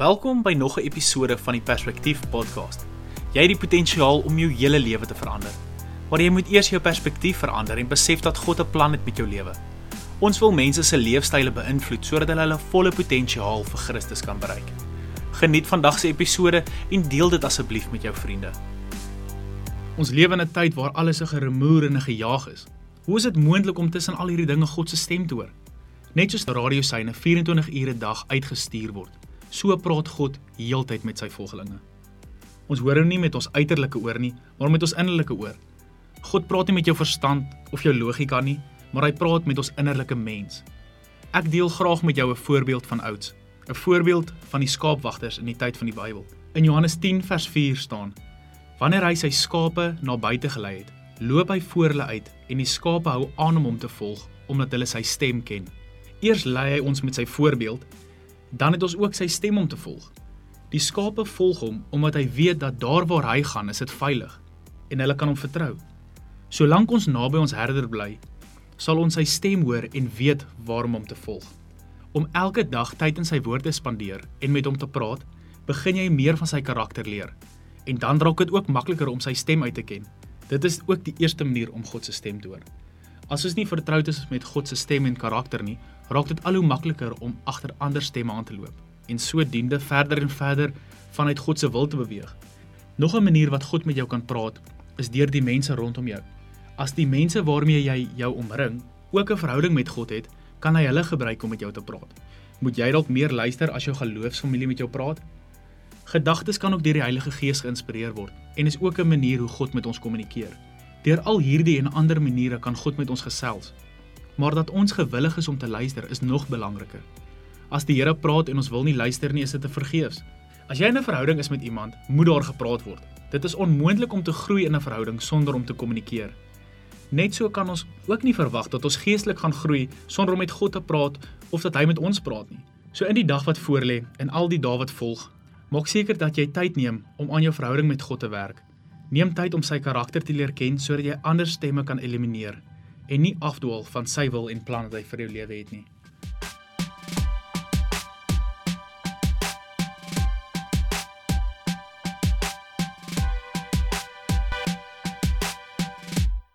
Welkom by nog 'n episode van die Perspektief podcast. Jy het die potensiaal om jou hele lewe te verander. Maar jy moet eers jou perspektief verander en besef dat God 'n plan het met jou lewe. Ons wil mense se leefstyle beïnvloed sodat hulle hulle volle potensiaal vir Christus kan bereik. Geniet vandag se episode en deel dit asseblief met jou vriende. Ons lewe in 'n tyd waar alles 'n geremoer en 'n gejaag is. Hoe is dit moontlik om tussen al hierdie dinge God se stem te hoor? Net soos radiosyne 24 ure 'n dag uitgestuur word, so praat God heeltyd met sy volgelinge. Ons hoor hom nie met ons uiterlike oor nie, maar met ons innerlike oor. God praat nie met jou verstand of jou logika nie, maar hy praat met ons innerlike mens. Ek deel graag met jou 'n voorbeeld van ouds, 'n voorbeeld van die skaapwagters in die tyd van die Bybel. In Johannes 10 vers 4 staan: Wanneer hy sy skape na buite gelei het, loop hy voor hulle uit en die skape hou aan om hom te volg omdat hulle sy stem ken. Eers lei hy ons met sy voorbeeld, dan het ons ook sy stem om te volg. Die skape volg hom omdat hy weet dat daar waar hy gaan, is dit veilig en hulle kan hom vertrou. Solank ons naby ons herder bly, sal ons sy stem hoor en weet waar om hom te volg. Om elke dag tyd in sy woord te spandeer en met hom te praat, begin jy meer van sy karakter leer. En dan raak dit ook makliker om sy stem uit te ken. Dit is ook die eerste manier om God se stem te hoor. As ons nie vertroud is met God se stem en karakter nie, raak dit al hoe makliker om agter ander stemme aan te loop en sodoende verder en verder vanuit God se wil te beweeg. Nog 'n manier wat God met jou kan praat, is deur die mense rondom jou. As die mense waarmee jy jou omring ook 'n verhouding met God het, kan hy hulle gebruik om met jou te praat. Moet jy dalk meer luister as jou geloofsfamilie met jou praat? Gedagtes kan ook deur die Heilige Gees geïnspireer word en is ook 'n manier hoe God met ons kommunikeer. Deur al hierdie en ander maniere kan God met ons gesels. Maar dat ons gewillig is om te luister is nog belangriker. As die Here praat en ons wil nie luister nie, is dit te vergeefs. As jy in 'n verhouding is met iemand, moet daar gepraat word. Dit is onmoontlik om te groei in 'n verhouding sonder om te kommunikeer. Net so kan ons ook nie verwag dat ons geestelik gaan groei sonder om met God te praat of dat hy met ons praat nie. So in die dag wat voorlê en al die dae wat volg, maak seker dat jy tyd neem om aan jou verhouding met God te werk. Neem tyd om sy karakter te leer ken sodat jy ander stemme kan elimineer en nie afdwaal van sy wil en plan wat hy vir jou lewe het nie.